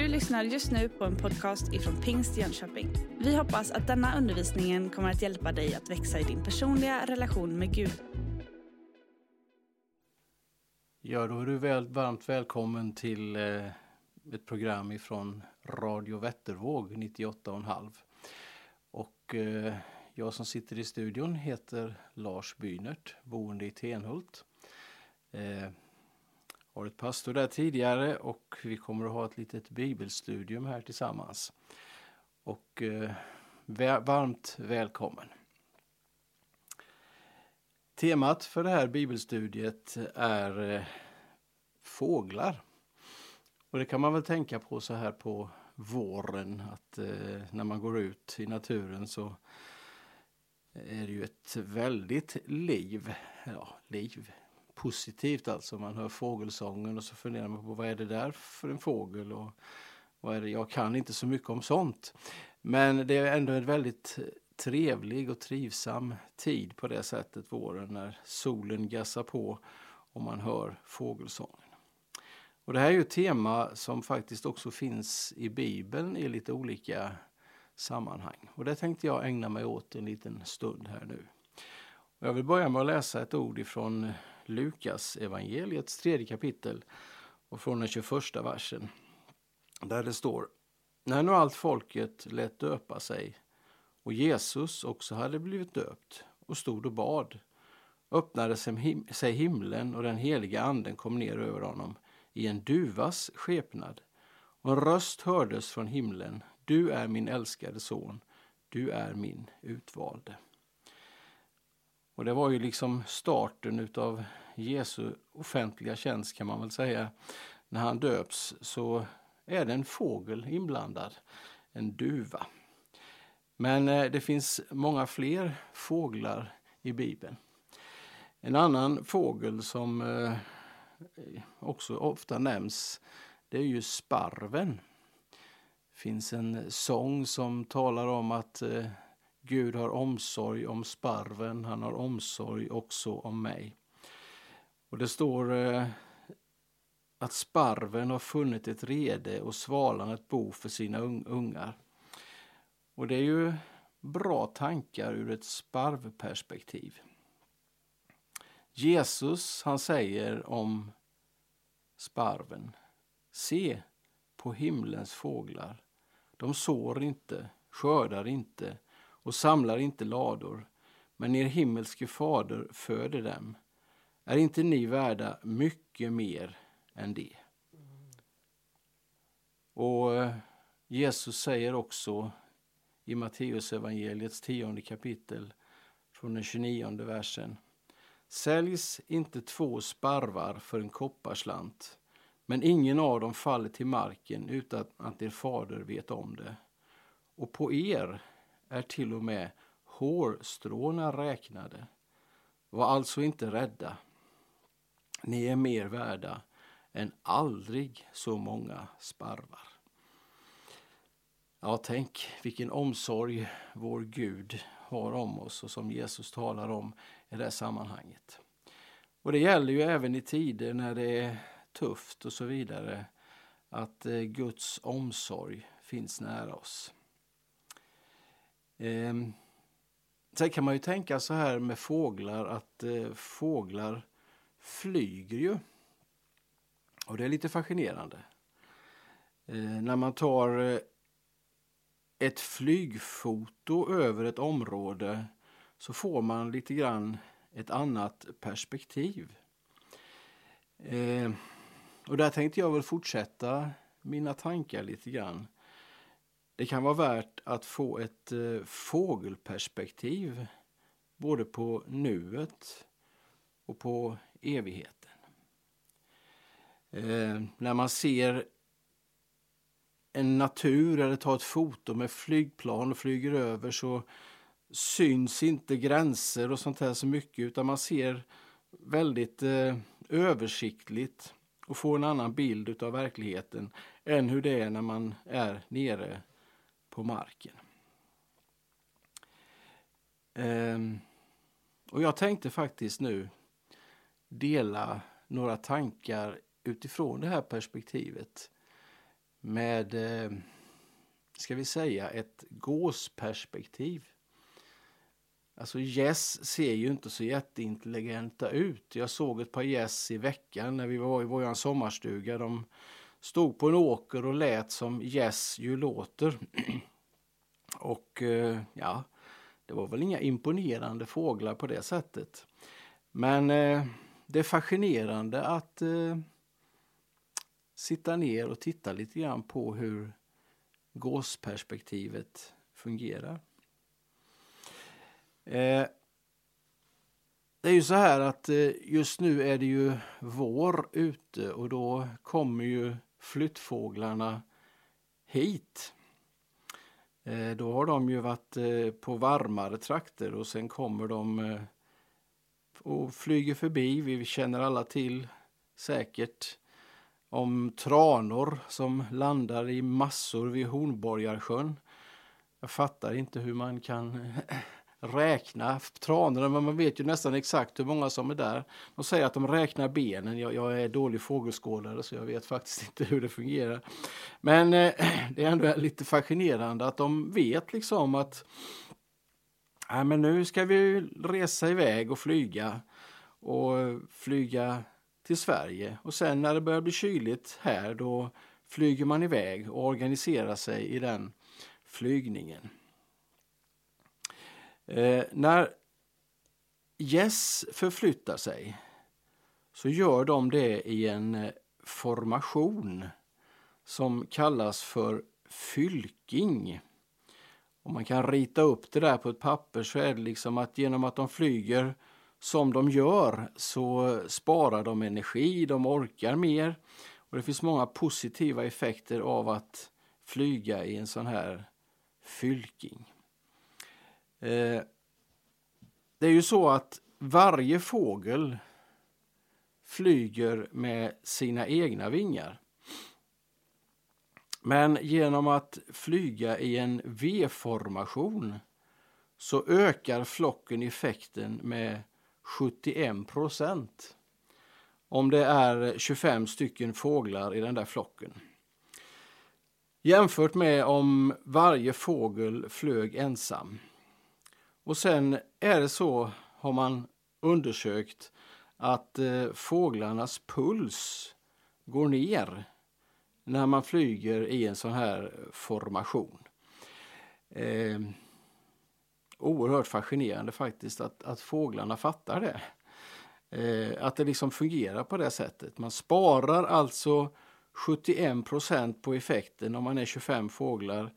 Du lyssnar just nu på en podcast ifrån Pingst Jönköping. Vi hoppas att denna undervisning kommer att hjälpa dig att växa i din personliga relation med Gud. Ja, då är du väl, varmt välkommen till eh, ett program ifrån Radio Vättervåg 98,5. Och eh, jag som sitter i studion heter Lars Bynert, boende i Tenhult. Eh, varit pastor där tidigare och vi kommer att ha ett litet bibelstudium här tillsammans. Och eh, varmt välkommen. Temat för det här bibelstudiet är eh, fåglar. Och det kan man väl tänka på så här på våren att eh, när man går ut i naturen så är det ju ett väldigt liv, ja liv, positivt alltså. Man hör fågelsången och så funderar man på vad är det där för en fågel och vad är det? Jag kan inte så mycket om sånt. Men det är ändå en väldigt trevlig och trivsam tid på det sättet våren när solen gassar på och man hör fågelsången. Och det här är ju ett tema som faktiskt också finns i Bibeln i lite olika sammanhang. Och det tänkte jag ägna mig åt en liten stund här nu. Och jag vill börja med att läsa ett ord ifrån Lukas evangeliets tredje kapitel och från den 21 versen. Där det står När nu allt folket lät döpa sig och Jesus också hade blivit döpt och stod och bad öppnade sig himlen och den heliga anden kom ner över honom i en duvas skepnad. Och en röst hördes från himlen. Du är min älskade son, du är min utvalde. Och det var ju liksom starten utav Jesu offentliga tjänst kan man väl säga. När han döps så är det en fågel inblandad, en duva. Men eh, det finns många fler fåglar i Bibeln. En annan fågel som eh, också ofta nämns, det är ju sparven. Det finns en sång som talar om att eh, Gud har omsorg om sparven, han har omsorg också om mig. Och det står eh, att sparven har funnit ett rede och svalan ett bo för sina ungar. Och det är ju bra tankar ur ett sparvperspektiv. Jesus han säger om sparven. Se på himlens fåglar. De sår inte, skördar inte och samlar inte lador, men er himmelske fader föder dem. Är inte ni värda mycket mer än det? Och eh, Jesus säger också i Matteusevangeliets tionde kapitel från den 29 versen. Säljs inte två sparvar för en kopparslant, men ingen av dem faller till marken utan att er fader vet om det. Och på er är till och med hårstråna räknade. Var alltså inte rädda. Ni är mer värda än aldrig så många sparvar. Ja, tänk vilken omsorg vår Gud har om oss och som Jesus talar om i det här sammanhanget. Och det gäller ju även i tider när det är tufft och så vidare att eh, Guds omsorg finns nära oss. Eh, sen kan man ju tänka så här med fåglar att eh, fåglar flyger ju. Och det är lite fascinerande. Eh, när man tar eh, ett flygfoto över ett område så får man lite grann ett annat perspektiv. Eh, och där tänkte jag väl fortsätta mina tankar lite grann. Det kan vara värt att få ett eh, fågelperspektiv både på nuet och på evigheten. Eh, när man ser en natur eller tar ett foto med flygplan och flyger över så syns inte gränser och sånt här så mycket utan man ser väldigt eh, översiktligt och får en annan bild av verkligheten än hur det är när man är nere på marken. Ehm, och jag tänkte faktiskt nu dela några tankar utifrån det här perspektivet med, ehm, ska vi säga, ett gåsperspektiv. Alltså gäss ser ju inte så jätteintelligenta ut. Jag såg ett par gäss i veckan när vi var i vår sommarstuga. De stod på en åker och lät som gäss ju låter. och eh, ja, det var väl inga imponerande fåglar på det sättet. Men eh, det är fascinerande att eh, sitta ner och titta lite grann på hur gåsperspektivet fungerar. Eh, det är ju så här att eh, just nu är det ju vår ute och då kommer ju flyttfåglarna hit. Eh, då har de ju varit eh, på varmare trakter och sen kommer de eh, och flyger förbi. Vi känner alla till säkert om tranor som landar i massor vid Hornborgarsjön. Jag fattar inte hur man kan räkna tranorna, men man vet ju nästan exakt hur många som är där. De säger att de räknar benen. Jag, jag är dålig fågelskådare så jag vet faktiskt inte hur det fungerar. Men eh, det är ändå lite fascinerande att de vet liksom att Nej, men nu ska vi resa iväg och flyga och flyga till Sverige och sen när det börjar bli kyligt här då flyger man iväg och organiserar sig i den flygningen. Eh, när gäss förflyttar sig så gör de det i en eh, formation som kallas för fylking. Om man kan rita upp det där på ett papper så är det liksom att genom att de flyger som de gör så sparar de energi, de orkar mer och det finns många positiva effekter av att flyga i en sån här fylking. Eh, det är ju så att varje fågel flyger med sina egna vingar. Men genom att flyga i en V-formation så ökar flocken effekten med 71 procent. Om det är 25 stycken fåglar i den där flocken. Jämfört med om varje fågel flög ensam. Och sen är det så, har man undersökt, att eh, fåglarnas puls går ner när man flyger i en sån här formation. Eh, oerhört fascinerande faktiskt att, att fåglarna fattar det. Eh, att det liksom fungerar på det sättet. Man sparar alltså 71 procent på effekten om man är 25 fåglar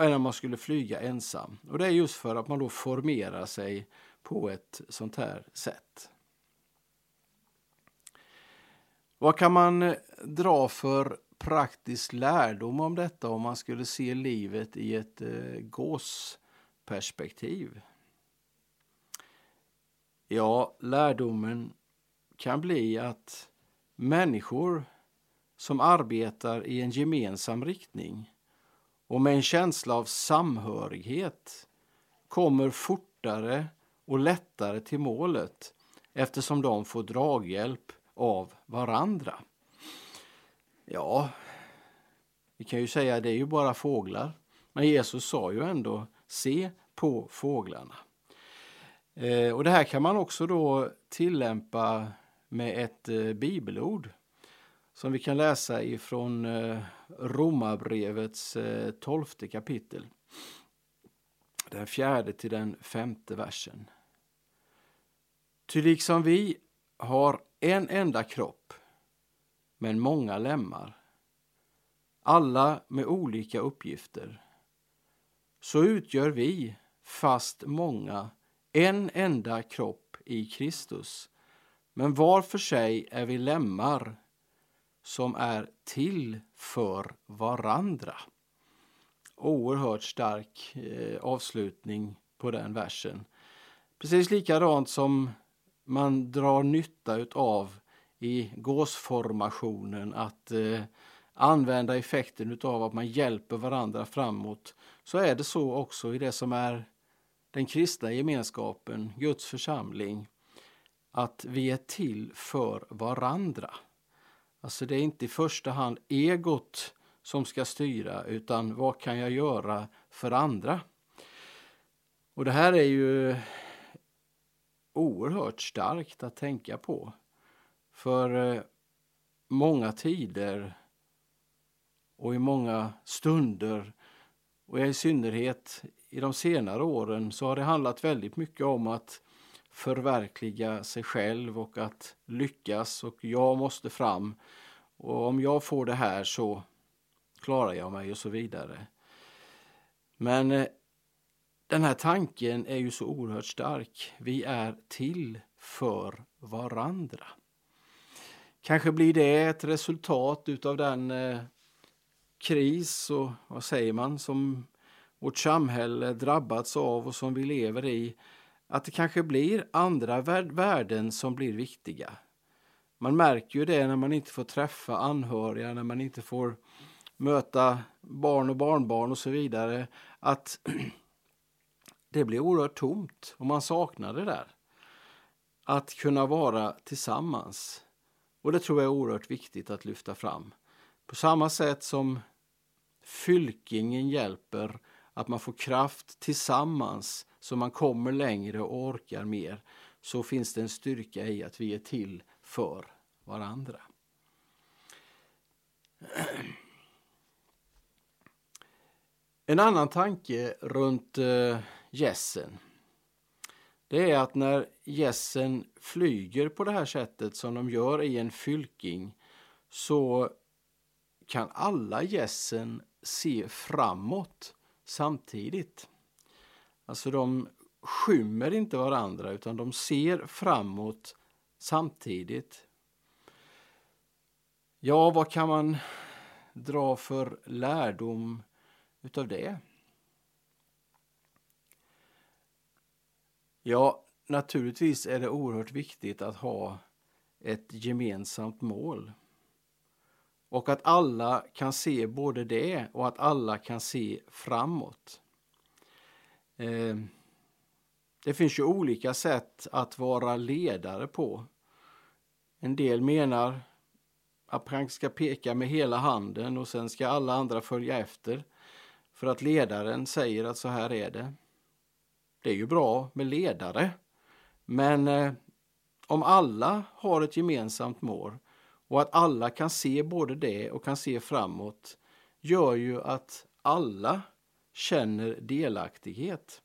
än om man skulle flyga ensam. Och det är just för att man då formerar sig på ett sånt här sätt. Vad kan man eh, dra för praktisk lärdom om detta om man skulle se livet i ett eh, gåsperspektiv? Ja, lärdomen kan bli att människor som arbetar i en gemensam riktning och med en känsla av samhörighet kommer fortare och lättare till målet eftersom de får draghjälp av varandra. Ja, vi kan ju säga att det är ju bara fåglar. Men Jesus sa ju ändå se på fåglarna. Eh, och det här kan man också då tillämpa med ett eh, bibelord som vi kan läsa ifrån eh, Romarbrevets eh, tolfte kapitel. Den fjärde till den femte versen. Ty liksom vi har en enda kropp, men många lemmar, alla med olika uppgifter, så utgör vi, fast många, en enda kropp i Kristus. Men var för sig är vi lemmar som är till för varandra. Oerhört stark eh, avslutning på den versen. Precis likadant som man drar nytta av i gåsformationen att eh, använda effekten av att man hjälper varandra framåt så är det så också i det som är den kristna gemenskapen, Guds församling, att vi är till för varandra. Alltså det är inte i första hand egot som ska styra utan vad kan jag göra för andra? Och det här är ju oerhört starkt att tänka på. För eh, många tider och i många stunder och i synnerhet i de senare åren så har det handlat väldigt mycket om att förverkliga sig själv och att lyckas och jag måste fram och om jag får det här så klarar jag mig och så vidare. Men eh, den här tanken är ju så oerhört stark. Vi är till för varandra. Kanske blir det ett resultat utav den eh, kris och vad säger man som vårt samhälle drabbats av och som vi lever i. Att det kanske blir andra värden som blir viktiga. Man märker ju det när man inte får träffa anhöriga, när man inte får möta barn och barnbarn och så vidare. Att det blir oerhört tomt och man saknar det där. Att kunna vara tillsammans. Och det tror jag är oerhört viktigt att lyfta fram. På samma sätt som fylkingen hjälper att man får kraft tillsammans så man kommer längre och orkar mer så finns det en styrka i att vi är till för varandra. En annan tanke runt eh, gässen det är att när gässen flyger på det här sättet som de gör i en fylking så kan alla gässen se framåt samtidigt. Alltså de skymmer inte varandra utan de ser framåt samtidigt. Ja, vad kan man dra för lärdom utav det? Ja, naturligtvis är det oerhört viktigt att ha ett gemensamt mål. Och att alla kan se både det och att alla kan se framåt. Eh, det finns ju olika sätt att vara ledare på. En del menar att man ska peka med hela handen och sen ska alla andra följa efter. För att ledaren säger att så här är det. Det är ju bra med ledare. Men eh, om alla har ett gemensamt mål och att alla kan se både det och kan se framåt gör ju att alla känner delaktighet.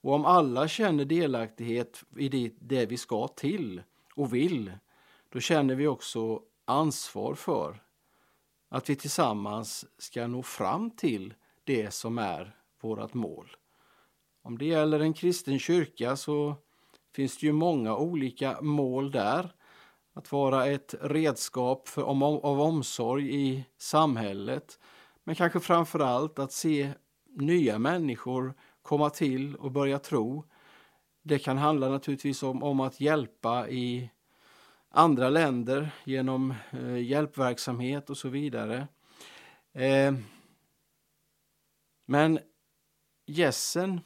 Och om alla känner delaktighet i det, det vi ska till och vill, då känner vi också ansvar för att vi tillsammans ska nå fram till det som är vårt mål. Om det gäller en kristen kyrka så finns det ju många olika mål där. Att vara ett redskap för, om, av omsorg i samhället. Men kanske framför allt att se nya människor komma till och börja tro. Det kan handla naturligtvis om, om att hjälpa i andra länder genom eh, hjälpverksamhet och så vidare. Eh, men gässen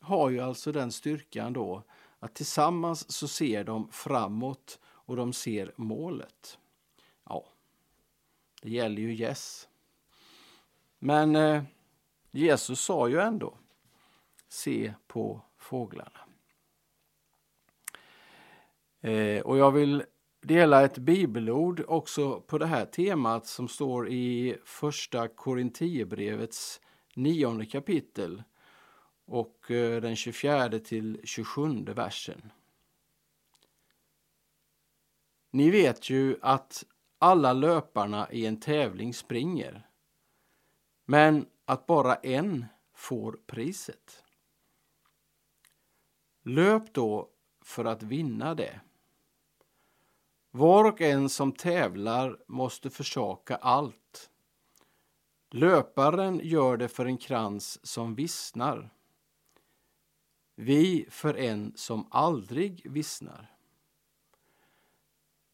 har ju alltså den styrkan då att tillsammans så ser de framåt och de ser målet. Ja, det gäller ju gäss. Men eh, Jesus sa ju ändå se på fåglarna. Eh, och jag vill dela ett bibelord också på det här temat som står i första Korintierbrevets nionde kapitel och eh, den 24 till 27 versen. Ni vet ju att alla löparna i en tävling springer, men att bara en får priset. Löp då för att vinna det. Var och en som tävlar måste försaka allt. Löparen gör det för en krans som vissnar. Vi för en som aldrig vissnar.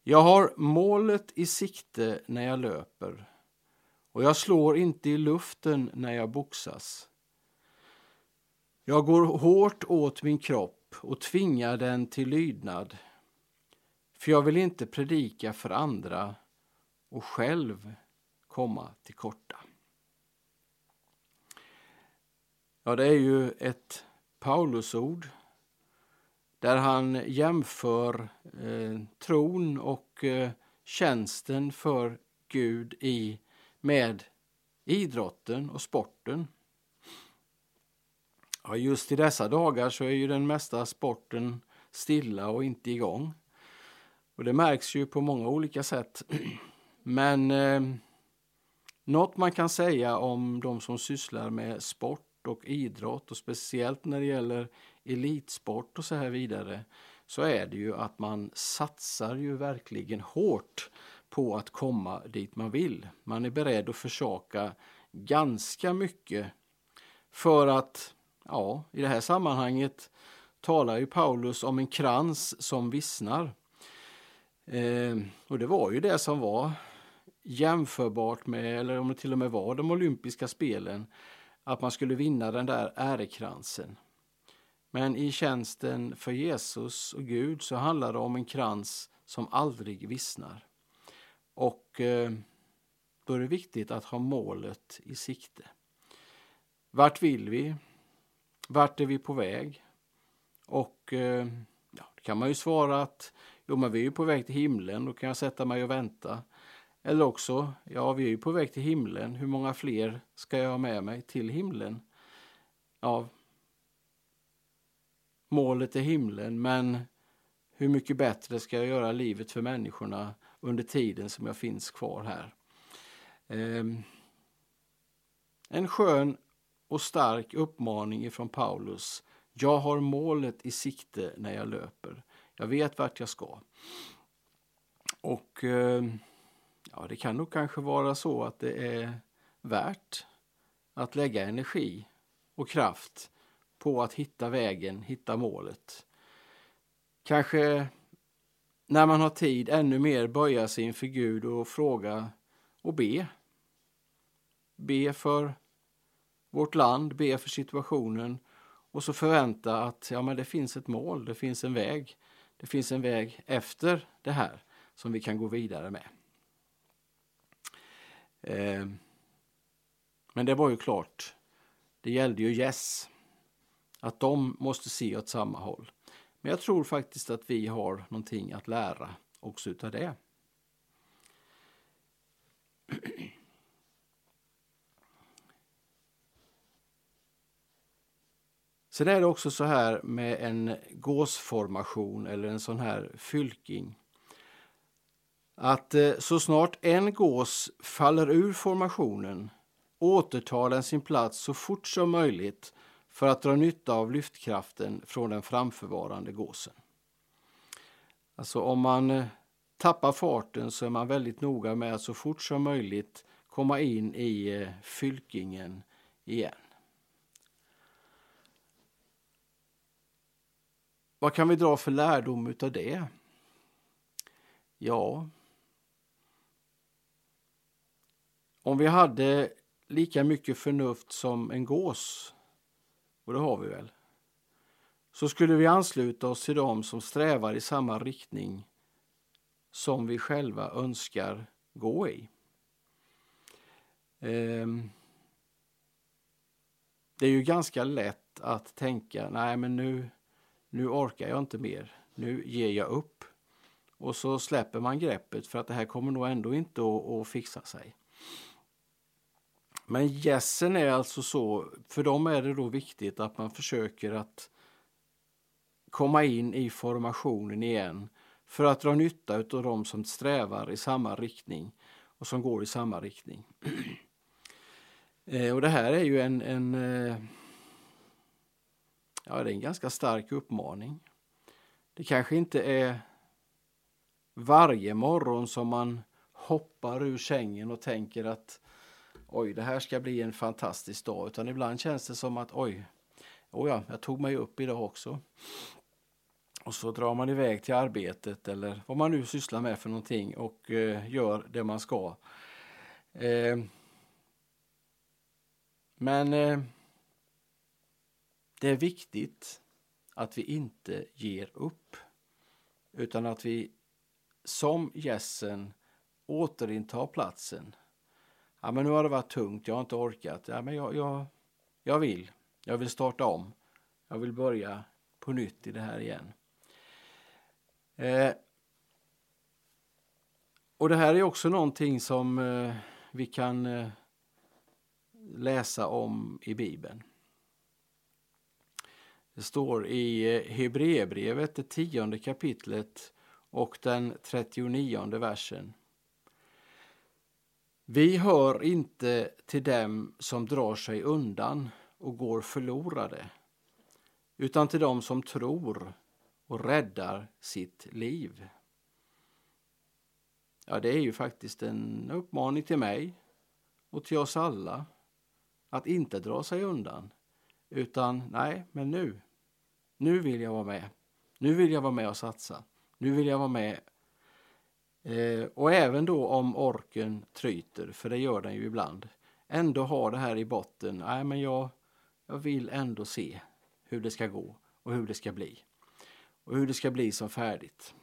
Jag har målet i sikte när jag löper och jag slår inte i luften när jag boxas. Jag går hårt åt min kropp och tvingar den till lydnad för jag vill inte predika för andra och själv komma till korta. Ja, det är ju ett Paulusord där han jämför eh, tron och eh, tjänsten för Gud i, med idrotten och sporten. Ja, just i dessa dagar så är ju den mesta sporten stilla och inte igång. Och det märks ju på många olika sätt. Men eh, något man kan säga om de som sysslar med sport och idrott och speciellt när det gäller elitsport och så här vidare så är det ju att man satsar ju verkligen hårt på att komma dit man vill. Man är beredd att försaka ganska mycket för att, ja, i det här sammanhanget talar ju Paulus om en krans som vissnar. Eh, och det var ju det som var jämförbart med, eller om det till och med var de olympiska spelen, att man skulle vinna den där ärekransen. Men i tjänsten för Jesus och Gud så handlar det om en krans som aldrig vissnar. Och eh, då är det viktigt att ha målet i sikte. Vart vill vi? Vart är vi på väg? Och eh, ja, då kan man ju svara att jo, men vi är på väg till himlen, då kan jag sätta mig och vänta. Eller också, ja, vi är ju på väg till himlen, hur många fler ska jag ha med mig till himlen? Ja, målet är himlen, men hur mycket bättre ska jag göra livet för människorna under tiden som jag finns kvar här? Ehm, en skön och stark uppmaning ifrån Paulus. Jag har målet i sikte när jag löper. Jag vet vart jag ska. Och ehm, ja, det kan nog kanske vara så att det är värt att lägga energi och kraft på att hitta vägen, hitta målet. Kanske när man har tid ännu mer böja sig inför Gud och fråga och be. Be för vårt land, be för situationen och så förvänta att ja, men det finns ett mål, det finns en väg. Det finns en väg efter det här som vi kan gå vidare med. Eh, men det var ju klart, det gällde ju Yes, att de måste se åt samma håll. Men jag tror faktiskt att vi har någonting att lära också utav det. Sen är det också så här med en gåsformation eller en sån här fylking. Att eh, så snart en gås faller ur formationen återtar den sin plats så fort som möjligt för att dra nytta av lyftkraften från den framförvarande gåsen. Alltså om man eh, tappar farten så är man väldigt noga med att så fort som möjligt komma in i eh, fylkingen igen. Vad kan vi dra för lärdom utav det? Ja, om vi hade lika mycket förnuft som en gås, och det har vi väl, så skulle vi ansluta oss till dem som strävar i samma riktning som vi själva önskar gå i. Ehm, det är ju ganska lätt att tänka, nej men nu, nu orkar jag inte mer, nu ger jag upp. Och så släpper man greppet för att det här kommer nog ändå inte att, att fixa sig. Men gässen är alltså så, för dem är det då viktigt att man försöker att komma in i formationen igen för att dra nytta av dem som strävar i samma riktning och som går i samma riktning. Eh, och det här är ju en, en, eh, ja, det är en ganska stark uppmaning. Det kanske inte är varje morgon som man hoppar ur sängen och tänker att oj, det här ska bli en fantastisk dag. Utan ibland känns det som att oj, oh ja, jag tog mig upp idag också. Och så drar man iväg till arbetet eller vad man nu sysslar med för någonting och eh, gör det man ska. Eh, men eh, det är viktigt att vi inte ger upp utan att vi som gässen återintar platsen ja, men nu har det varit tungt, jag har inte orkat. Ja, men jag, jag, jag vill. Jag vill starta om. Jag vill börja på nytt i det här igen. Eh, och det här är också någonting som eh, vi kan eh, läsa om i Bibeln. Det står i eh, Hebreerbrevet, det tionde kapitlet och den 39 versen. Vi hör inte till dem som drar sig undan och går förlorade, utan till dem som tror och räddar sitt liv. Ja, det är ju faktiskt en uppmaning till mig och till oss alla att inte dra sig undan, utan nej, men nu, nu vill jag vara med. Nu vill jag vara med och satsa. Nu vill jag vara med. Eh, och även då om orken tryter, för det gör den ju ibland, ändå ha det här i botten. Nej, men jag, jag vill ändå se hur det ska gå och hur det ska bli. Och hur det ska bli som färdigt.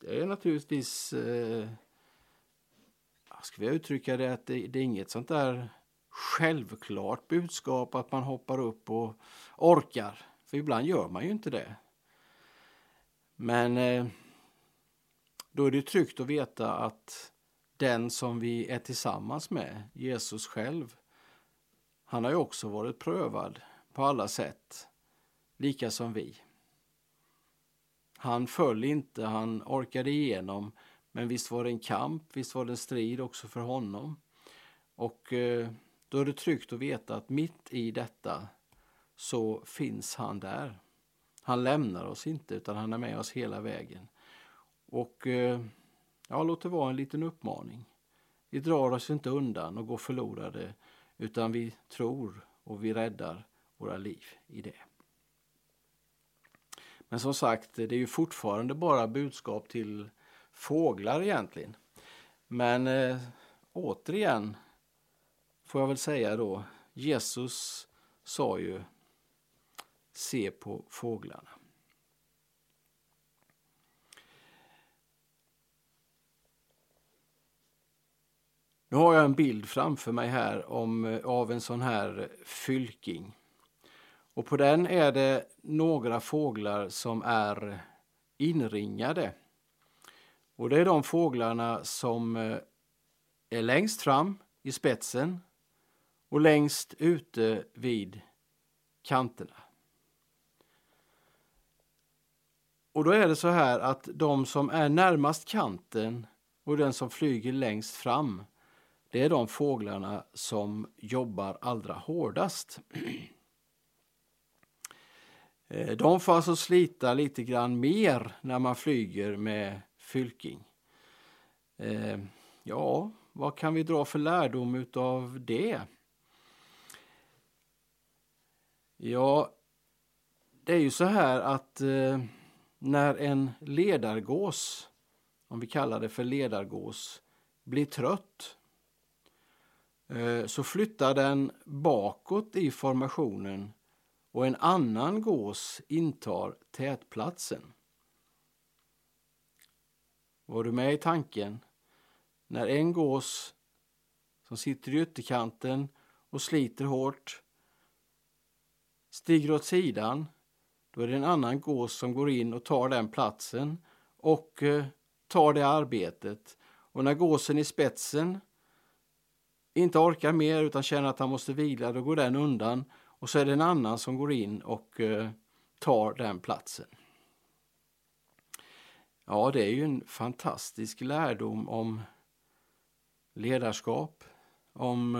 Det är naturligtvis, eh, ska vi uttrycka det, att det, det är inget sånt där självklart budskap att man hoppar upp och orkar. För ibland gör man ju inte det. Men eh, då är det tryggt att veta att den som vi är tillsammans med, Jesus själv, han har ju också varit prövad på alla sätt, lika som vi. Han föll inte, han orkade igenom, men visst var det en kamp, visst var det en strid också för honom. Och eh, då är det tryggt att veta att mitt i detta så finns han där. Han lämnar oss inte utan han är med oss hela vägen. Och eh, ja, låt det vara en liten uppmaning. Vi drar oss inte undan och går förlorade utan vi tror och vi räddar våra liv i det. Men som sagt, det är ju fortfarande bara budskap till fåglar egentligen. Men eh, återigen får jag väl säga då, Jesus sa ju se på fåglarna. Nu har jag en bild framför mig här om, eh, av en sån här fylking. Och på den är det några fåglar som är inringade. Och det är de fåglarna som eh, är längst fram i spetsen och längst ute vid kanterna. Och då är det så här att de som är närmast kanten och den som flyger längst fram, det är de fåglarna som jobbar allra hårdast. Eh, de får alltså slita lite grann mer när man flyger med fylking. Eh, ja, vad kan vi dra för lärdom utav det? Ja, det är ju så här att eh, när en ledargås, om vi kallar det för ledargås, blir trött Eh, så flyttar den bakåt i formationen och en annan gås intar tätplatsen. Var du med i tanken? När en gås som sitter i ytterkanten och sliter hårt stiger åt sidan, då är det en annan gås som går in och tar den platsen och eh, tar det arbetet. Och när gåsen i spetsen inte orkar mer utan känner att han måste vila, då går den undan och så är det en annan som går in och eh, tar den platsen. Ja, det är ju en fantastisk lärdom om ledarskap, om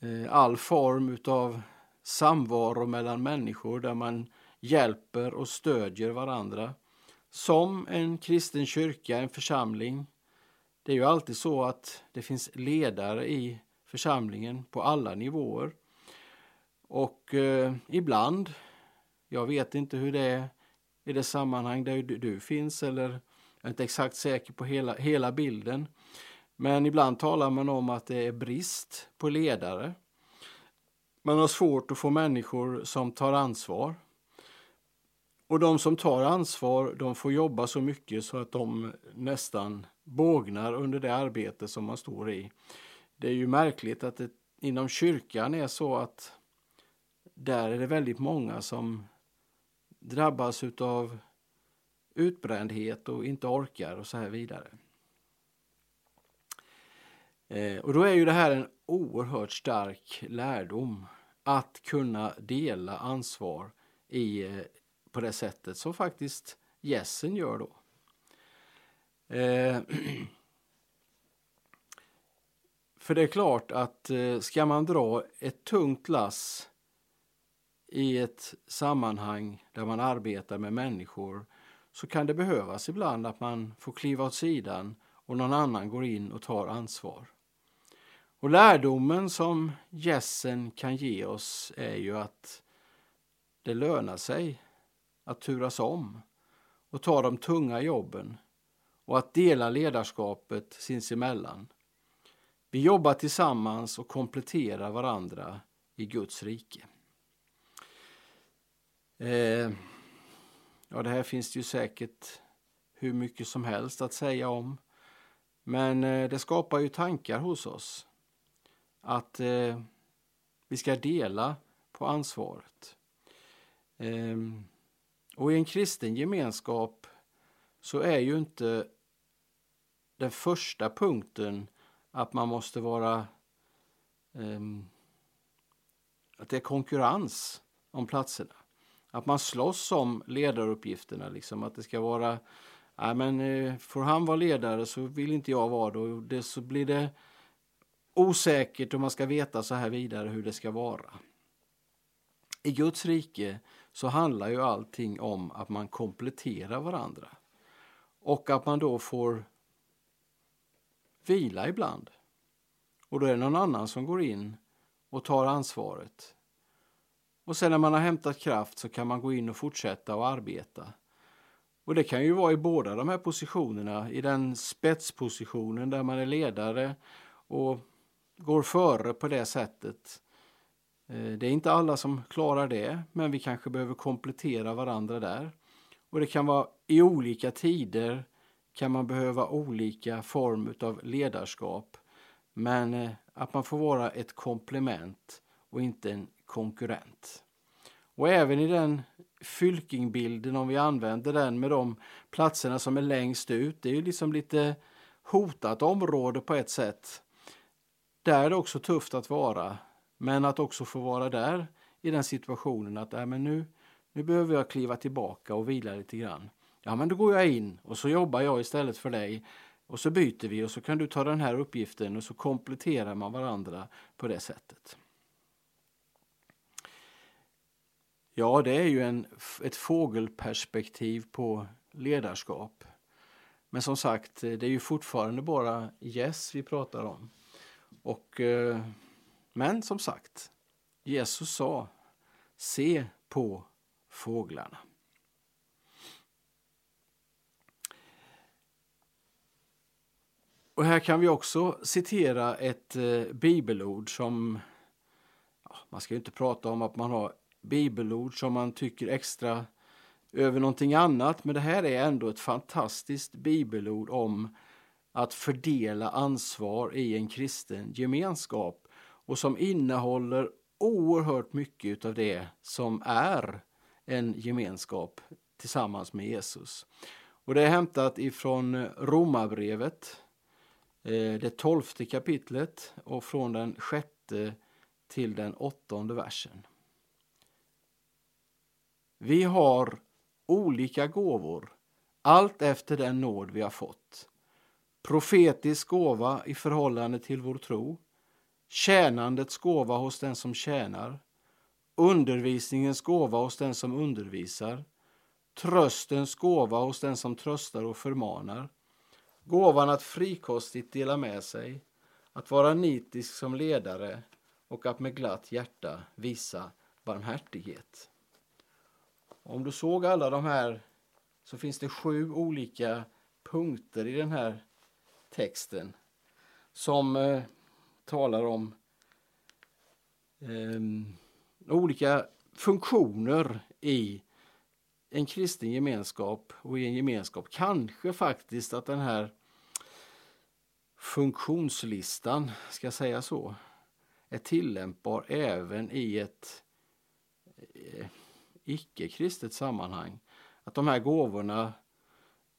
eh, all form utav samvaro mellan människor där man hjälper och stödjer varandra. Som en kristen kyrka, en församling. Det är ju alltid så att det finns ledare i församlingen på alla nivåer. Och eh, ibland, jag vet inte hur det är i det sammanhang där du, du finns eller jag är inte exakt säker på hela, hela bilden. Men ibland talar man om att det är brist på ledare. Man har svårt att få människor som tar ansvar. Och de som tar ansvar, de får jobba så mycket så att de nästan bågnar under det arbete som man står i. Det är ju märkligt att det inom kyrkan är så att där är det väldigt många som drabbas av utbrändhet och inte orkar och så här vidare. Eh, och då är ju det här en oerhört stark lärdom att kunna dela ansvar i, eh, på det sättet som faktiskt gässen gör då. Eh, för det är klart att eh, ska man dra ett tungt lass i ett sammanhang där man arbetar med människor så kan det behövas ibland att man får kliva åt sidan och någon annan går in och tar ansvar. Och lärdomen som gässen kan ge oss är ju att det lönar sig att turas om och ta de tunga jobben och att dela ledarskapet sinsemellan. Vi jobbar tillsammans och kompletterar varandra i Guds rike. Eh, ja, det här finns det ju säkert hur mycket som helst att säga om. Men eh, det skapar ju tankar hos oss att eh, vi ska dela på ansvaret. Ehm, och i en kristen gemenskap så är ju inte den första punkten att man måste vara Um, att det är konkurrens om platserna. Att man slåss om ledaruppgifterna, liksom att det ska vara Nej, men eh, får han vara ledare så vill inte jag vara det. det så blir det osäkert och man ska veta så här vidare hur det ska vara. I Guds rike så handlar ju allting om att man kompletterar varandra. Och att man då får vila ibland. Och då är det någon annan som går in och tar ansvaret. Och sen när man har hämtat kraft så kan man gå in och fortsätta att arbeta. Och det kan ju vara i båda de här positionerna, i den spetspositionen där man är ledare och går före på det sättet. Eh, det är inte alla som klarar det, men vi kanske behöver komplettera varandra där. Och det kan vara i olika tider kan man behöva olika form av ledarskap. Men eh, att man får vara ett komplement och inte en konkurrent. Och även i den fylkingbilden, om vi använder den med de platserna som är längst ut, det är ju liksom lite hotat område på ett sätt. Där är det också tufft att vara, men att också få vara där i den situationen att äh, men nu, nu behöver jag kliva tillbaka och vila lite grann. Ja, men då går jag in och så jobbar jag istället för dig och så byter vi och så kan du ta den här uppgiften och så kompletterar man varandra på det sättet. Ja, det är ju en, ett fågelperspektiv på ledarskap. Men som sagt, det är ju fortfarande bara yes vi pratar om. Och, eh, men som sagt, Jesus sa se på fåglarna. Och här kan vi också citera ett eh, bibelord som ja, man ska ju inte prata om att man har bibelord som man tycker extra över någonting annat, men det här är ändå ett fantastiskt bibelord om att fördela ansvar i en kristen gemenskap och som innehåller oerhört mycket av det som är en gemenskap tillsammans med Jesus. Och Det är hämtat ifrån Romarbrevet, eh, det tolfte kapitlet och från den sjätte till den åttonde versen. Vi har olika gåvor, allt efter den nåd vi har fått. Profetisk gåva i förhållande till vår tro, tjänandets gåva hos den som tjänar, undervisningens gåva hos den som undervisar, tröstens gåva hos den som tröstar och förmanar, gåvan att frikostigt dela med sig, att vara nitisk som ledare och att med glatt hjärta visa barmhärtighet. Om du såg alla de här så finns det sju olika punkter i den här texten som eh, talar om eh, olika funktioner i en kristen gemenskap och i en gemenskap. Kanske faktiskt att den här funktionslistan, ska jag säga så, är tillämpbar även i ett eh, icke-kristet sammanhang. Att de här gåvorna,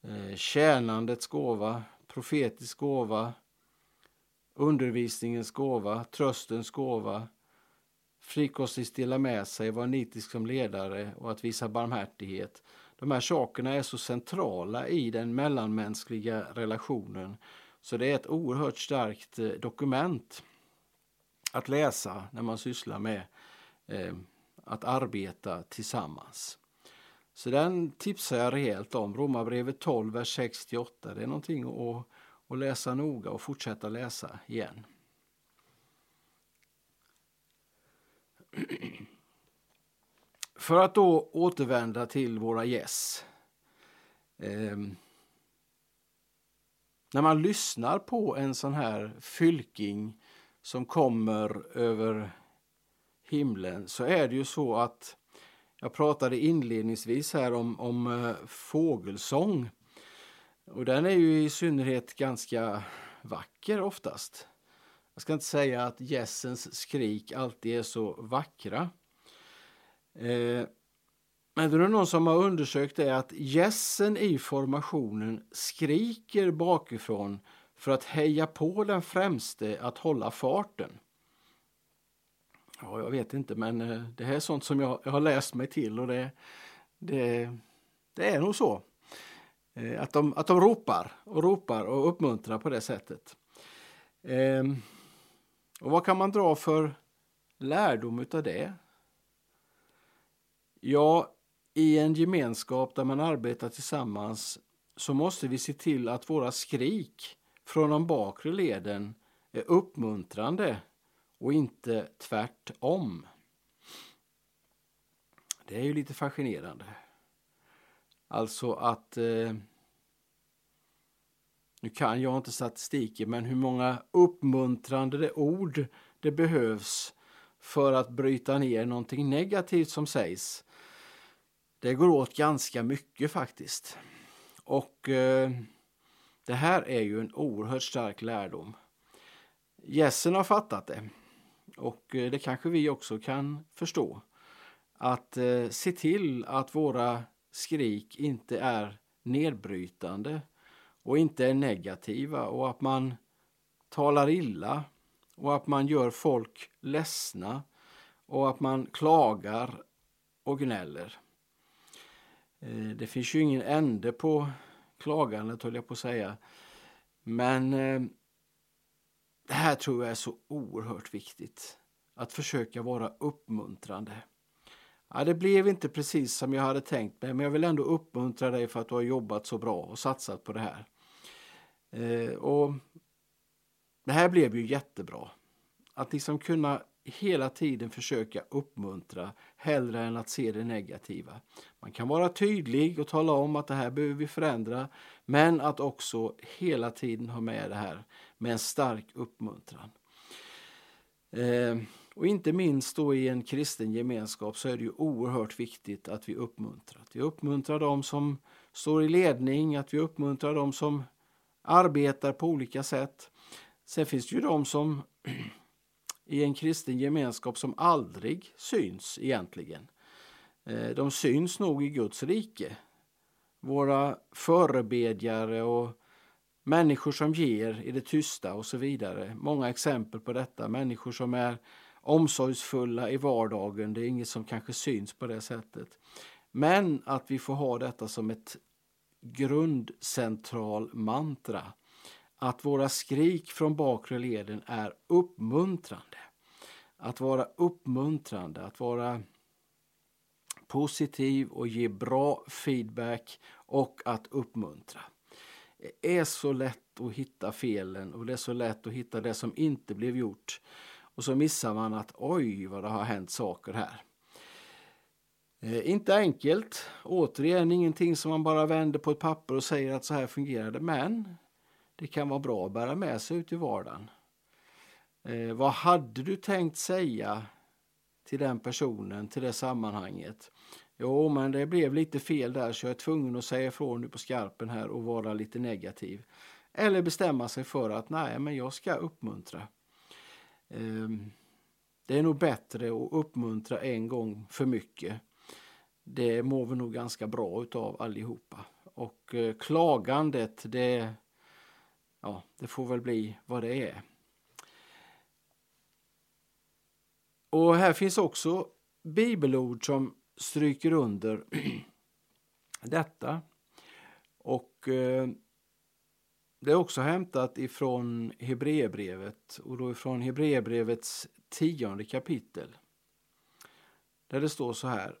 eh, tjänandets gåva, profetisk gåva, undervisningens gåva, tröstens gåva, frikostigt dela med sig, vara nitisk som ledare och att visa barmhärtighet. De här sakerna är så centrala i den mellanmänskliga relationen så det är ett oerhört starkt eh, dokument att läsa när man sysslar med eh, att arbeta tillsammans. Så den tipsar jag rejält om. Romarbrevet 12, vers 68. Det är någonting att, och läsa noga och fortsätta läsa igen. För att då återvända till våra gäss. Eh, när man lyssnar på en sån här fylking som kommer över himlen så är det ju så att jag pratade inledningsvis här om, om eh, fågelsång. Och den är ju i synnerhet ganska vacker oftast. Jag ska inte säga att gässens skrik alltid är så vackra. Eh, men det är någon som har undersökt det att gässen i formationen skriker bakifrån för att heja på den främste att hålla farten. Ja, jag vet inte, men eh, det här är sånt som jag, jag har läst mig till och det, det, det är nog så. Eh, att de, att de ropar och ropar och uppmuntrar på det sättet. Ehm, och vad kan man dra för lärdom av det? Ja, i en gemenskap där man arbetar tillsammans så måste vi se till att våra skrik från de bakre leden är uppmuntrande och inte tvärtom. Det är ju lite fascinerande. Alltså att eh, nu kan jag inte statistiken, men hur många uppmuntrande ord det behövs för att bryta ner någonting negativt som sägs. Det går åt ganska mycket faktiskt. Och eh, det här är ju en oerhört stark lärdom. Gässen har fattat det. Och eh, det kanske vi också kan förstå. Att eh, se till att våra skrik inte är nedbrytande och inte är negativa och att man talar illa och att man gör folk ledsna och att man klagar och gnäller. Eh, det finns ju ingen ände på klagandet höll jag på att säga. Men eh, det här tror jag är så oerhört viktigt. Att försöka vara uppmuntrande. Ja, det blev inte precis som jag hade tänkt mig men jag vill ändå uppmuntra dig för att du har jobbat så bra och satsat på det här. Eh, och Det här blev ju jättebra. Att liksom kunna hela tiden försöka uppmuntra hellre än att se det negativa. Man kan vara tydlig och tala om att det här behöver vi förändra men att också hela tiden ha med det här med en stark uppmuntran. Eh, och inte minst då i en kristen gemenskap så är det ju oerhört viktigt att vi uppmuntrar. Att vi uppmuntrar dem som står i ledning, att vi uppmuntrar dem som arbetar på olika sätt. Sen finns det ju de som i en kristen gemenskap som aldrig syns egentligen. Eh, de syns nog i Guds rike. Våra förebedjare och människor som ger i det tysta och så vidare. Många exempel på detta. Människor som är omsorgsfulla i vardagen. Det är inget som kanske syns på det sättet. Men att vi får ha detta som ett grundcentral mantra att våra skrik från bakre leden är uppmuntrande. Att vara uppmuntrande, att vara positiv och ge bra feedback och att uppmuntra. Det är så lätt att hitta felen och det är så lätt att hitta det som inte blev gjort. Och så missar man att oj vad det har hänt saker här. Eh, inte enkelt, återigen ingenting som man bara vänder på ett papper och säger att så här fungerar det, men det kan vara bra att bära med sig ut i vardagen. Eh, vad hade du tänkt säga till den personen, till det sammanhanget? Jo, men det blev lite fel där så jag är tvungen att säga ifrån nu på skarpen här och vara lite negativ. Eller bestämma sig för att nej, men jag ska uppmuntra. Ehm, det är nog bättre att uppmuntra en gång för mycket. Det mår vi nog ganska bra utav allihopa. Och eh, klagandet, det, ja, det får väl bli vad det är. Och här finns också bibelord som stryker under detta. Och eh, det är också hämtat ifrån Hebreerbrevet och då ifrån Hebreerbrevets tionde kapitel. Där det står så här.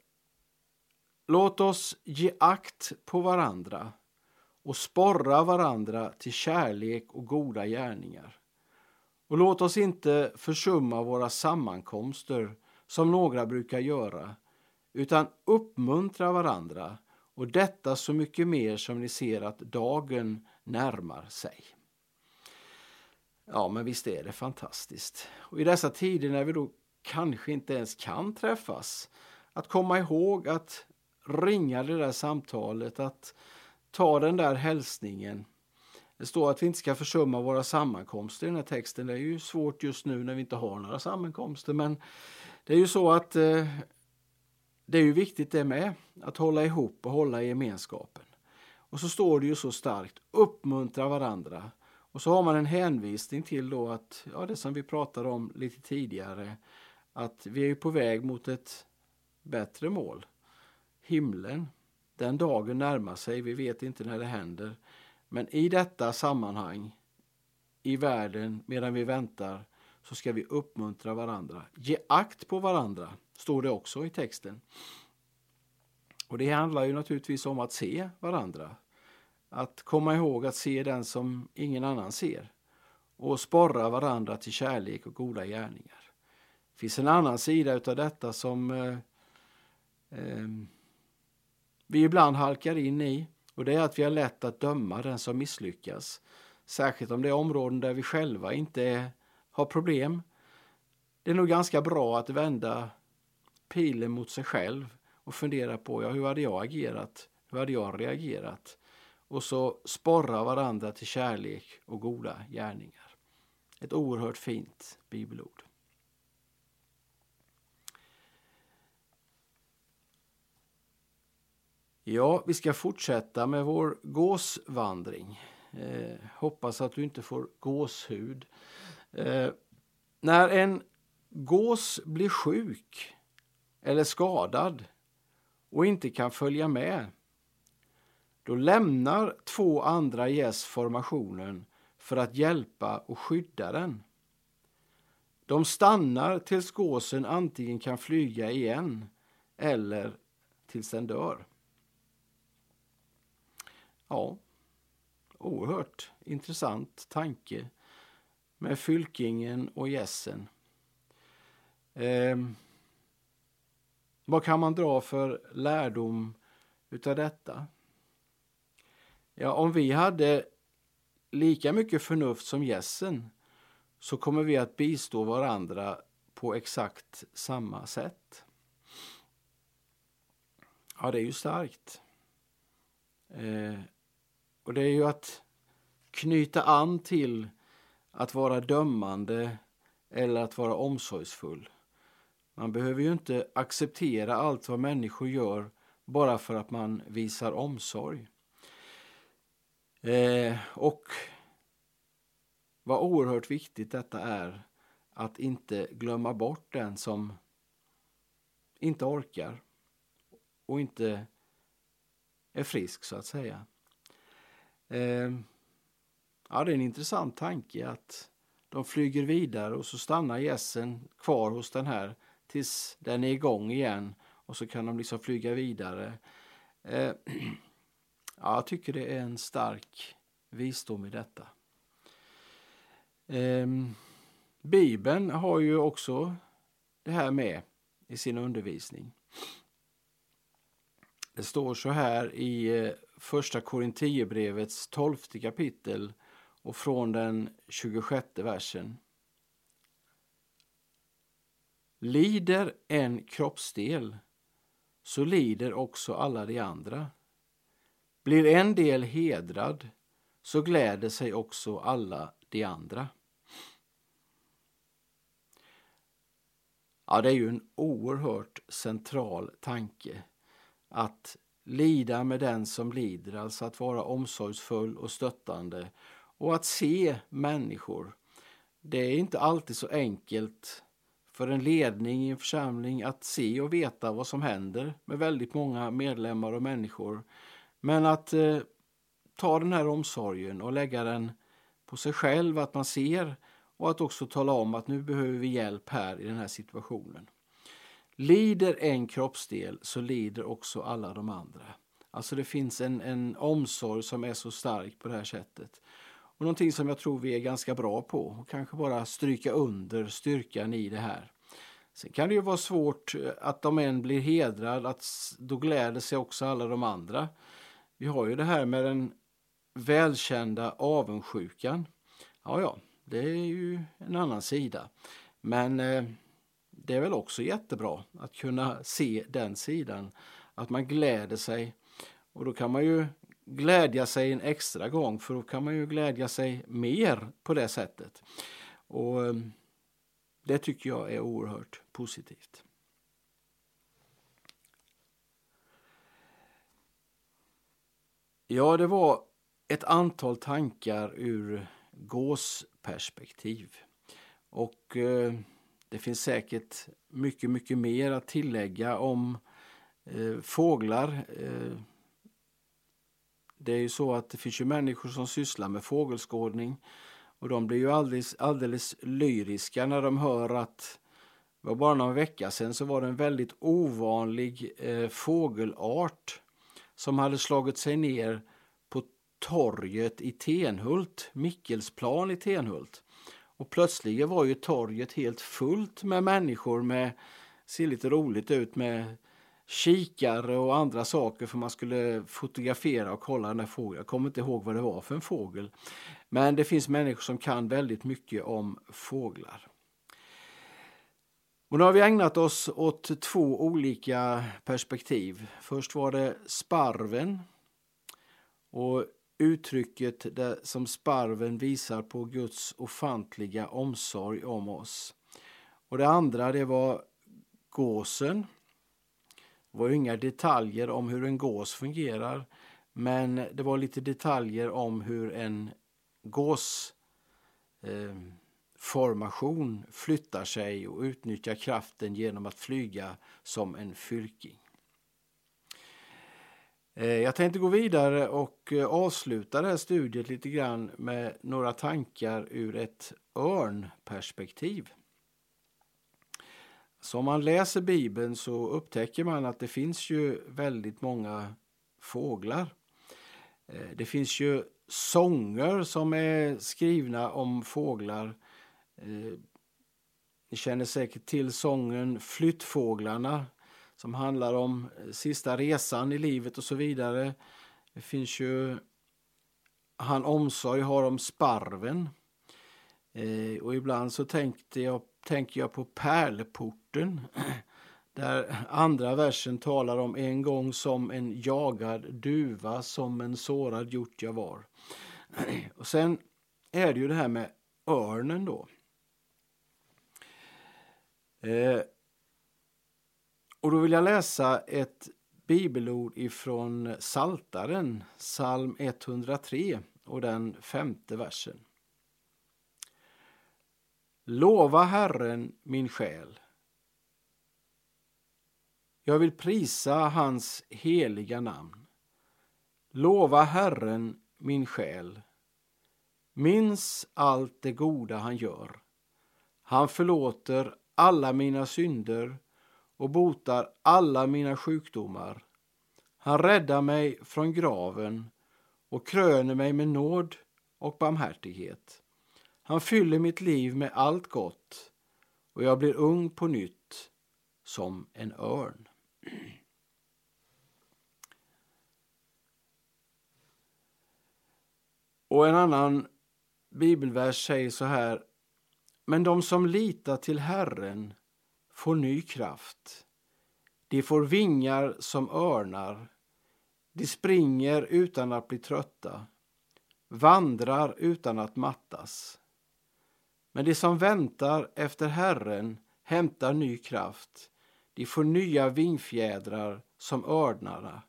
Låt oss ge akt på varandra och sporra varandra till kärlek och goda gärningar. Och låt oss inte försumma våra sammankomster som några brukar göra, utan uppmuntra varandra och detta så mycket mer som ni ser att dagen närmar sig. Ja, men visst är det fantastiskt. Och i dessa tider när vi då kanske inte ens kan träffas, att komma ihåg att ringa det där samtalet, att ta den där hälsningen. Det står att vi inte ska försumma våra sammankomster i den här texten. Det är ju svårt just nu när vi inte har några sammankomster, men det är ju så att eh, det är ju viktigt det med, att hålla ihop och hålla i gemenskapen. Och så står det ju så starkt, uppmuntra varandra. Och så har man en hänvisning till då att, ja det som vi pratade om lite tidigare, att vi är på väg mot ett bättre mål. Himlen. Den dagen närmar sig, vi vet inte när det händer. Men i detta sammanhang, i världen, medan vi väntar, så ska vi uppmuntra varandra. Ge akt på varandra, står det också i texten. Och det handlar ju naturligtvis om att se varandra. Att komma ihåg att se den som ingen annan ser. Och sporra varandra till kärlek och goda gärningar. Det finns en annan sida utav detta som eh, eh, vi ibland halkar in i. Och det är att vi har lätt att döma den som misslyckas. Särskilt om det är områden där vi själva inte har problem. Det är nog ganska bra att vända pilen mot sig själv och fundera på ja, hur hade jag agerat? Hur hade jag reagerat? Och så sporra varandra till kärlek och goda gärningar. Ett oerhört fint bibelord. Ja, vi ska fortsätta med vår gåsvandring. Eh, hoppas att du inte får gåshud. Eh, när en gås blir sjuk eller skadad och inte kan följa med, då lämnar två andra gäss formationen för att hjälpa och skydda den. De stannar tills gåsen antingen kan flyga igen eller tills den dör. Ja, oerhört intressant tanke med fylkingen och gässen. Eh, vad kan man dra för lärdom utav detta? Ja, om vi hade lika mycket förnuft som gässen så kommer vi att bistå varandra på exakt samma sätt. Ja, det är ju starkt. Eh, och det är ju att knyta an till att vara dömande eller att vara omsorgsfull. Man behöver ju inte acceptera allt vad människor gör bara för att man visar omsorg. Eh, och vad oerhört viktigt detta är att inte glömma bort den som inte orkar och inte är frisk så att säga. Eh, ja, det är en intressant tanke att de flyger vidare och så stannar gässen kvar hos den här tills den är igång igen och så kan de liksom flyga vidare. Eh, ja, jag tycker det är en stark visdom i detta. Eh, Bibeln har ju också det här med i sin undervisning. Det står så här i eh, första Korinthierbrevets tolfte kapitel och från den 26 versen. Lider en kroppsdel så lider också alla de andra. Blir en del hedrad så gläder sig också alla de andra. Ja, det är ju en oerhört central tanke. Att lida med den som lider, alltså att vara omsorgsfull och stöttande och att se människor. Det är inte alltid så enkelt för en ledning i en församling att se och veta vad som händer med väldigt många medlemmar och människor. Men att eh, ta den här omsorgen och lägga den på sig själv, att man ser och att också tala om att nu behöver vi hjälp här i den här situationen. Lider en kroppsdel så lider också alla de andra. Alltså det finns en, en omsorg som är så stark på det här sättet. Och någonting som jag tror vi är ganska bra på och kanske bara stryka under styrkan i det här. Sen kan det ju vara svårt eh, att om en blir hedrad, att då gläder sig också alla de andra. Vi har ju det här med den välkända avundsjukan. Ja, ja, det är ju en annan sida. Men eh, det är väl också jättebra att kunna se den sidan. Att man gläder sig. Och då kan man ju glädja sig en extra gång för då kan man ju glädja sig mer på det sättet. Och eh, det tycker jag är oerhört positivt. Ja, det var ett antal tankar ur gåsperspektiv. Och eh, det finns säkert mycket, mycket mer att tillägga om eh, fåglar. Eh, det är ju så att det finns ju människor som sysslar med fågelskådning och de blir ju alldeles, alldeles lyriska när de hör att det var bara någon vecka sedan så var det en väldigt ovanlig eh, fågelart som hade slagit sig ner på torget i Tenhult, Mickelsplan i Tenhult. Och plötsligt var ju torget helt fullt med människor med, ser lite roligt ut med kikare och andra saker för man skulle fotografera och kolla den här fågeln. Jag kommer inte ihåg vad det var för en fågel. Men det finns människor som kan väldigt mycket om fåglar. Och nu har vi ägnat oss åt två olika perspektiv. Först var det sparven och uttrycket där, som sparven visar på Guds ofantliga omsorg om oss. Och det andra det var gåsen. Det var inga detaljer om hur en gås fungerar men det var lite detaljer om hur en gåsformation eh, flyttar sig och utnyttjar kraften genom att flyga som en fylking. Eh, jag tänkte gå vidare och eh, avsluta det här studiet lite grann med några tankar ur ett örnperspektiv. Så om man läser Bibeln så upptäcker man att det finns ju väldigt många fåglar. Eh, det finns ju sånger som är skrivna om fåglar. Eh, ni känner säkert till sången Flyttfåglarna som handlar om eh, sista resan i livet och så vidare. Det finns ju Han omsorg har om sparven. Och ibland så tänkte jag, tänker jag på pärleporten där andra versen talar om en gång som en jagad duva, som en sårad hjort jag var. Och sen är det ju det här med örnen då. Eh, och då vill jag läsa ett bibelord ifrån Saltaren, psalm 103 och den femte versen. Lova Herren min själ. Jag vill prisa hans heliga namn. Lova Herren min själ. Minns allt det goda han gör. Han förlåter alla mina synder och botar alla mina sjukdomar. Han räddar mig från graven och kröner mig med nåd och barmhärtighet. Han fyller mitt liv med allt gott och jag blir ung på nytt som en örn. Och en annan bibelvers säger så här. Men de som litar till Herren får ny kraft. De får vingar som örnar. De springer utan att bli trötta, vandrar utan att mattas. Men de som väntar efter Herren hämtar ny kraft. De får nya vingfjädrar som örnarna.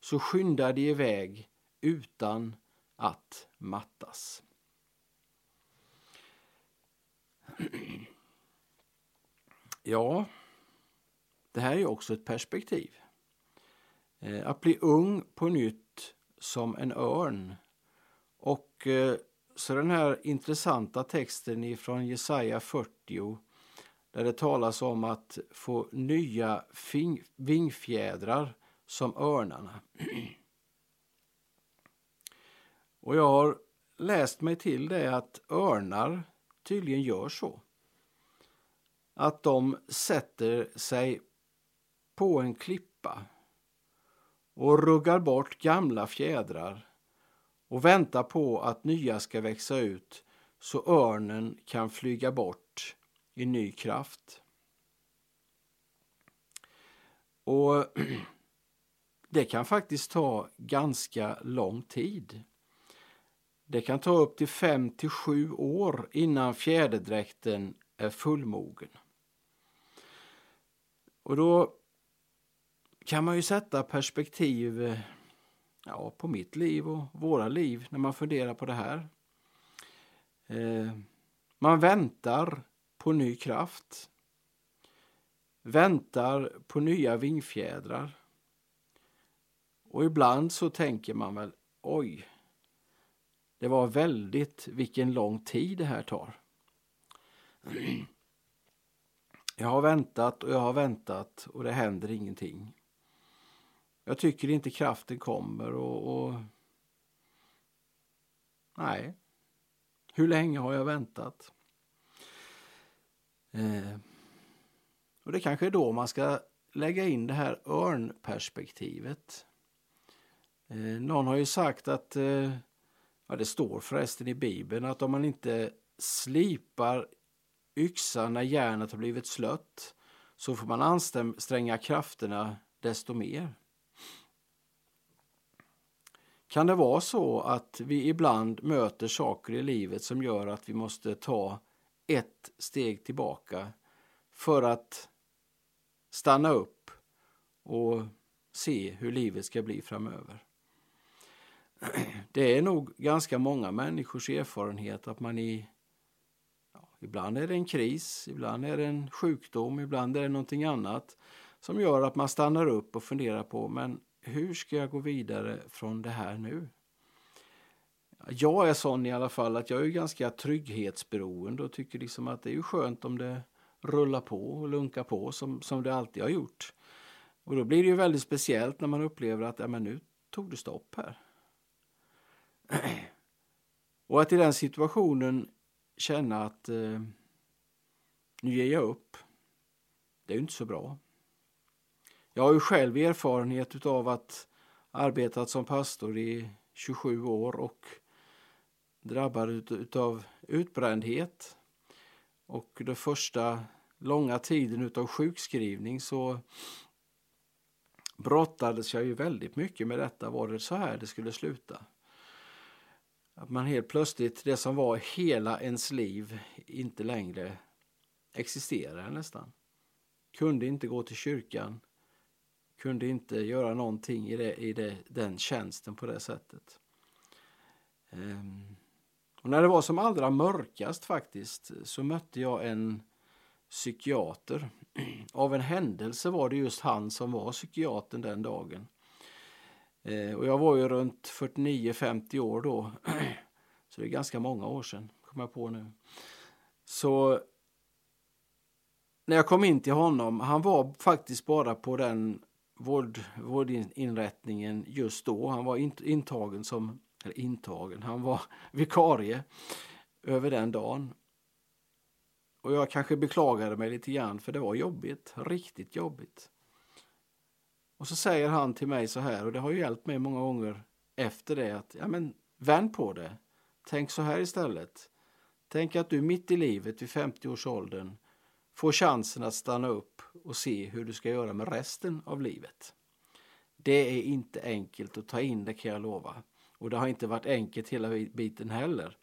Så skyndar de iväg utan att mattas. Ja, det här är också ett perspektiv. Eh, att bli ung på nytt som en örn. Och eh, så den här intressanta texten ifrån Jesaja 40 där det talas om att få nya vingfjädrar som örnarna. Och jag har läst mig till det att örnar tydligen gör så. Att de sätter sig på en klippa och ruggar bort gamla fjädrar och väntar på att nya ska växa ut så örnen kan flyga bort i ny kraft. Och det kan faktiskt ta ganska lång tid. Det kan ta upp till fem till sju år innan fjäderdräkten är fullmogen. Och då kan man ju sätta perspektiv eh, ja, på mitt liv och våra liv när man funderar på det här. Eh, man väntar på ny kraft. Väntar på nya vingfjädrar. Och ibland så tänker man väl, oj, det var väldigt vilken lång tid det här tar. Jag har väntat och jag har väntat och det händer ingenting. Jag tycker inte kraften kommer och, och... Nej. Hur länge har jag väntat? Eh. Och det kanske är då man ska lägga in det här örnperspektivet. Eh, någon har ju sagt att, eh, ja det står förresten i Bibeln, att om man inte slipar yxan när järnet har blivit slött så får man anstränga krafterna desto mer. Kan det vara så att vi ibland möter saker i livet som gör att vi måste ta ett steg tillbaka för att stanna upp och se hur livet ska bli framöver? Det är nog ganska många människors erfarenhet att man i ja, Ibland är det en kris, ibland är det en sjukdom, ibland är det någonting annat som gör att man stannar upp och funderar på men hur ska jag gå vidare från det här nu? Jag är sån i alla fall att jag är ganska trygghetsberoende och tycker liksom att det är ju skönt om det rullar på och lunkar på som, som det alltid har gjort. Och då blir det ju väldigt speciellt när man upplever att ja, men nu tog det stopp här. Och att i den situationen känna att eh, nu ger jag upp. Det är ju inte så bra. Jag har ju själv erfarenhet av att arbetat som pastor i 27 år och drabbad av utbrändhet. Och den första långa tiden av sjukskrivning så brottades jag ju väldigt mycket med detta. Var det så här det skulle sluta? Att man helt plötsligt, det som var hela ens liv, inte längre existerade nästan. Kunde inte gå till kyrkan, kunde inte göra någonting i, det, i det, den tjänsten på det sättet. Ehm, och när det var som allra mörkast faktiskt så mötte jag en psykiater. Av en händelse var det just han som var psykiatern den dagen. Ehm, och jag var ju runt 49-50 år då. Så det är ganska många år sedan, kommer jag på nu. Så när jag kom in till honom, han var faktiskt bara på den vård, vårdinrättningen just då. Han var intagen som, eller intagen, han var vikarie över den dagen. Och jag kanske beklagade mig lite grann för det var jobbigt, riktigt jobbigt. Och så säger han till mig så här, och det har ju hjälpt mig många gånger efter det att, ja men vänd på det. Tänk så här istället. Tänk att du mitt i livet vid 50-årsåldern får chansen att stanna upp och se hur du ska göra med resten av livet. Det är inte enkelt att ta in det kan jag lova. Och det har inte varit enkelt hela biten heller.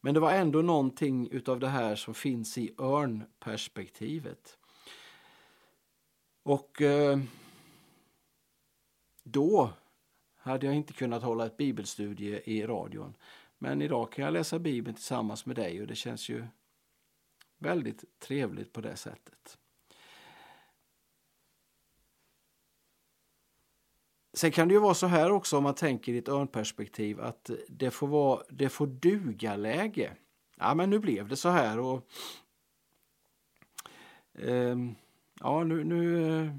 Men det var ändå någonting utav det här som finns i örnperspektivet. Och eh, då hade jag inte kunnat hålla ett bibelstudie i radion. Men idag kan jag läsa Bibeln tillsammans med dig och det känns ju väldigt trevligt på det sättet. Sen kan det ju vara så här också om man tänker i ett örnperspektiv att det får, vara, det får duga läge. Ja men nu blev det så här och eh, ja nu, nu,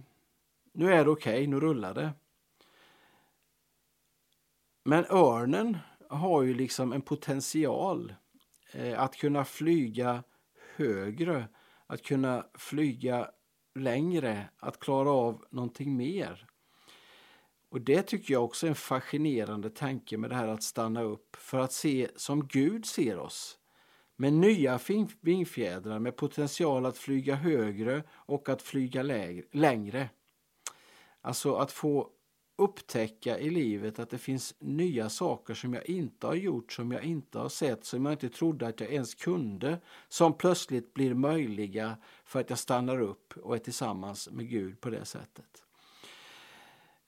nu är det okej, okay, nu rullar det. Men örnen har ju liksom en potential eh, att kunna flyga högre, att kunna flyga längre, att klara av någonting mer. Och det tycker jag också är en fascinerande tanke med det här att stanna upp för att se som Gud ser oss. Med nya vingfjädrar med potential att flyga högre och att flyga längre. Alltså att få upptäcka i livet att det finns nya saker som jag inte har gjort, som jag inte har sett, som jag inte trodde att jag ens kunde, som plötsligt blir möjliga för att jag stannar upp och är tillsammans med Gud på det sättet.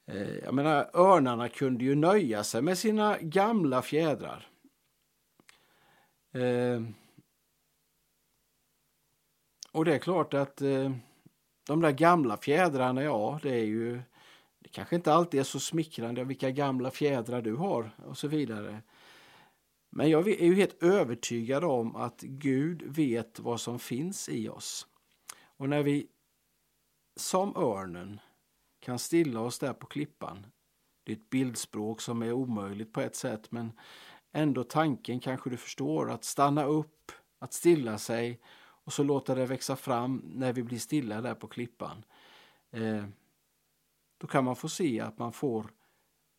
Eh, jag menar, örnarna kunde ju nöja sig med sina gamla fjädrar. Eh, och det är klart att eh, de där gamla fjädrarna, ja, det är ju det kanske inte alltid är så smickrande vilka gamla fjädrar du har och så vidare. Men jag är ju helt övertygad om att Gud vet vad som finns i oss. Och när vi som örnen kan stilla oss där på klippan. Det är ett bildspråk som är omöjligt på ett sätt men ändå tanken kanske du förstår att stanna upp, att stilla sig och så låta det växa fram när vi blir stilla där på klippan. Eh, då kan man få se att man får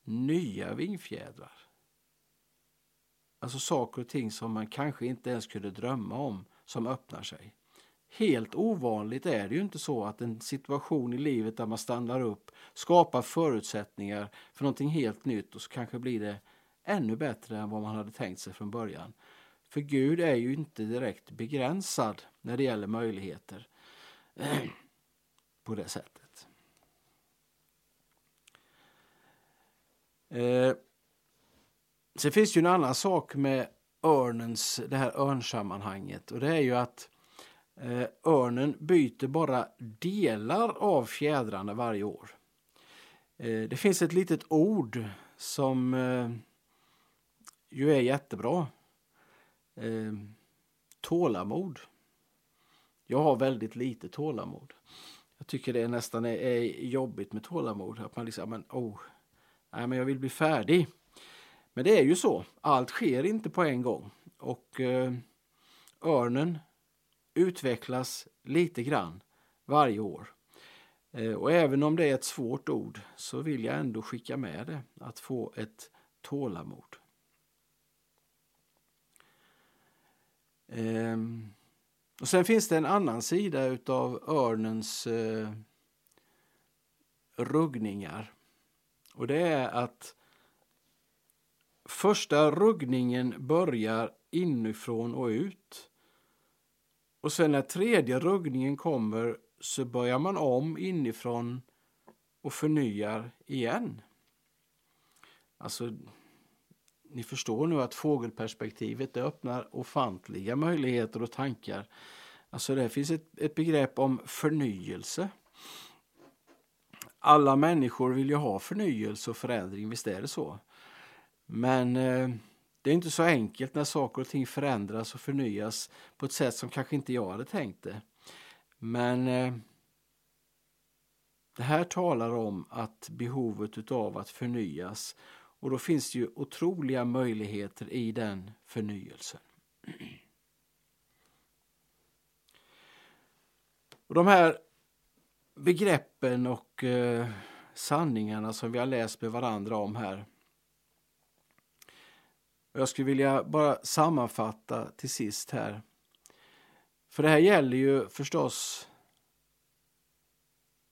nya vingfjädrar. Alltså saker och ting som man kanske inte ens kunde drömma om som öppnar sig. Helt ovanligt är det ju inte så att en situation i livet där man stannar upp skapar förutsättningar för någonting helt nytt och så kanske blir det ännu bättre än vad man hade tänkt sig från början. För Gud är ju inte direkt begränsad när det gäller möjligheter på det sättet. Eh, sen finns det ju en annan sak med örnens, det här örnsammanhanget och det är ju att eh, örnen byter bara delar av fjädrarna varje år. Eh, det finns ett litet ord som eh, ju är jättebra. Eh, tålamod. Jag har väldigt lite tålamod. Jag tycker det nästan är, är jobbigt med tålamod. Att man liksom, men, oh, nej, men jag vill bli färdig. Men det är ju så. Allt sker inte på en gång. Och eh, örnen utvecklas lite grann varje år. Eh, och även om det är ett svårt ord så vill jag ändå skicka med det, att få ett tålamod. Ehm, och sen finns det en annan sida utav örnens eh, ruggningar. Och det är att första ruggningen börjar inifrån och ut. Och sen när tredje ruggningen kommer så börjar man om inifrån och förnyar igen. Alltså, ni förstår nu att fågelperspektivet det öppnar ofantliga möjligheter och tankar. Alltså det finns ett, ett begrepp om förnyelse. Alla människor vill ju ha förnyelse och förändring, visst är det så. Men eh, det är inte så enkelt när saker och ting förändras och förnyas på ett sätt som kanske inte jag hade tänkt det. Men eh, det här talar om att behovet av att förnyas och då finns det ju otroliga möjligheter i den förnyelsen. Och de här begreppen och eh, sanningarna som vi har läst med varandra om här jag skulle vilja bara sammanfatta till sist här. För det här gäller ju förstås...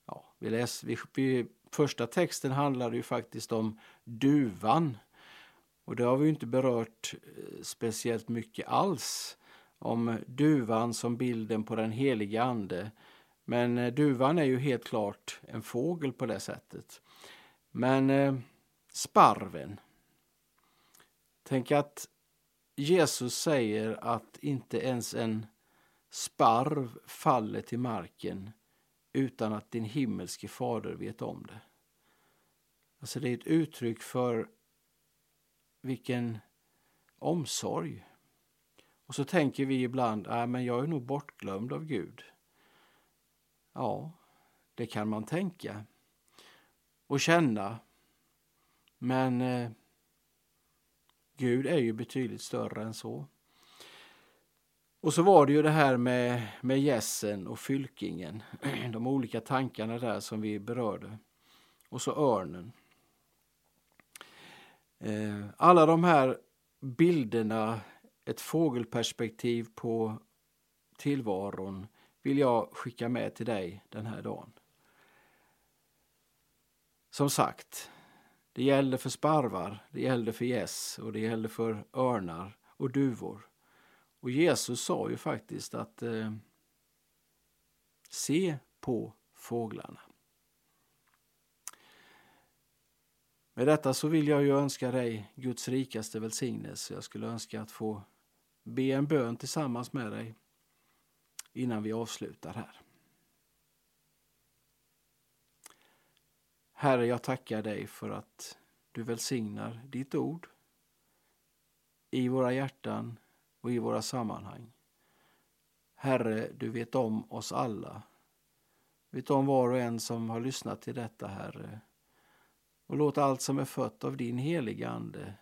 Ja, vi läser, vi, vi, första texten handlar ju faktiskt om duvan. Och det har vi inte berört eh, speciellt mycket alls. Om duvan som bilden på den heliga ande. Men eh, duvan är ju helt klart en fågel på det sättet. Men eh, sparven. Tänk att Jesus säger att inte ens en sparv faller till marken utan att din himmelske fader vet om det. Alltså det är ett uttryck för vilken omsorg. Och så tänker vi ibland, äh, men jag är nog bortglömd av Gud. Ja, det kan man tänka och känna. Men eh, Gud är ju betydligt större än så. Och så var det ju det här med, med gässen och fylkingen, de olika tankarna där som vi berörde. Och så örnen. Eh, alla de här bilderna, ett fågelperspektiv på tillvaron vill jag skicka med till dig den här dagen. Som sagt, det gäller för sparvar, det gäller för gäss och det gäller för örnar och duvor. Och Jesus sa ju faktiskt att eh, se på fåglarna. Med detta så vill jag ju önska dig Guds rikaste välsignelse. Jag skulle önska att få be en bön tillsammans med dig innan vi avslutar här. Herre, jag tackar dig för att du välsignar ditt ord i våra hjärtan och i våra sammanhang. Herre, du vet om oss alla. Du Vet om var och en som har lyssnat till detta, Herre. Och låt allt som är fött av din heliga Ande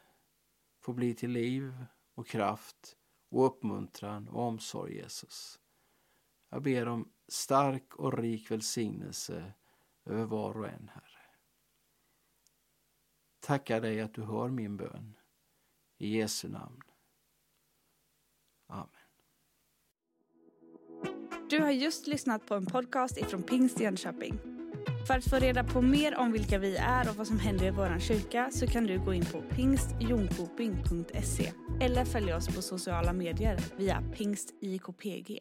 få bli till liv och kraft och uppmuntran och omsorg, Jesus. Jag ber om stark och rik välsignelse över var och en, Herre. Tackar dig att du hör min bön. I Jesu namn. Amen. Du har just lyssnat på en podcast ifrån Pingst Jönköping. För att få reda på mer om vilka vi är och vad som händer i vår kyrka så kan du gå in på pingstjonkoping.se eller följa oss på sociala medier via pingstjkpg.